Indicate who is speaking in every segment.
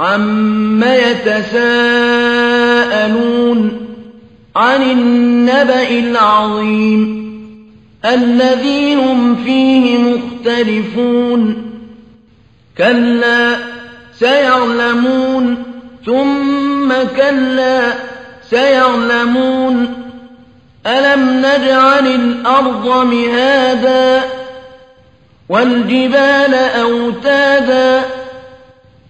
Speaker 1: عَمَّ يَتَسَاءَلُونَ عَنِ النَّبَإِ الْعَظِيمِ الَّذِي هُمْ فِيهِ مُخْتَلِفُونَ كَلَّا سَيَعْلَمُونَ ثُمَّ كَلَّا سَيَعْلَمُونَ أَلَمْ نَجْعَلِ الْأَرْضَ مِهَادًا وَالْجِبَالَ أَوْتَادًا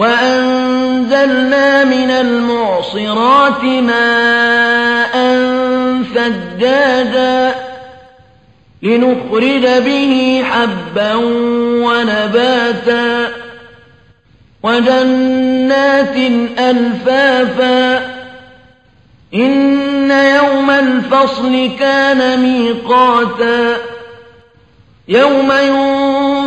Speaker 1: وَأَنزَلْنَا مِنَ الْمُعْصِرَاتِ مَاءً ثَجَّاجًا لِّنُخْرِجَ بِهِ حَبًّا وَنَبَاتًا وَجَنَّاتٍ أَلْفَافًا إِنَّ يَوْمَ الْفَصْلِ كَانَ مِيقَاتًا يَوْمَ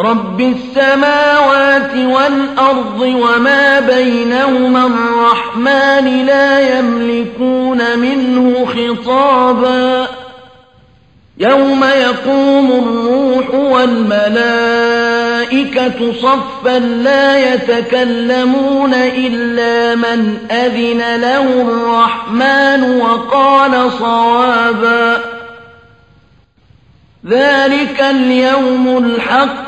Speaker 1: رَّبِّ السَّمَاوَاتِ وَالْأَرْضِ وَمَا بَيْنَهُمَا الرَّحْمَٰنِ لَا يَمْلِكُونَ مِنْهُ خِطَابًا. يَوْمَ يَقُومُ الرُّوحُ وَالْمَلَائِكَةُ صَفًّا لَّا يَتَكَلَّمُونَ إِلَّا مَنْ أَذِنَ لَهُ الرَّحْمَٰنُ وَقَالَ صَوَابًا. ذَٰلِكَ الْيَوْمُ الْحَقُّ ۖ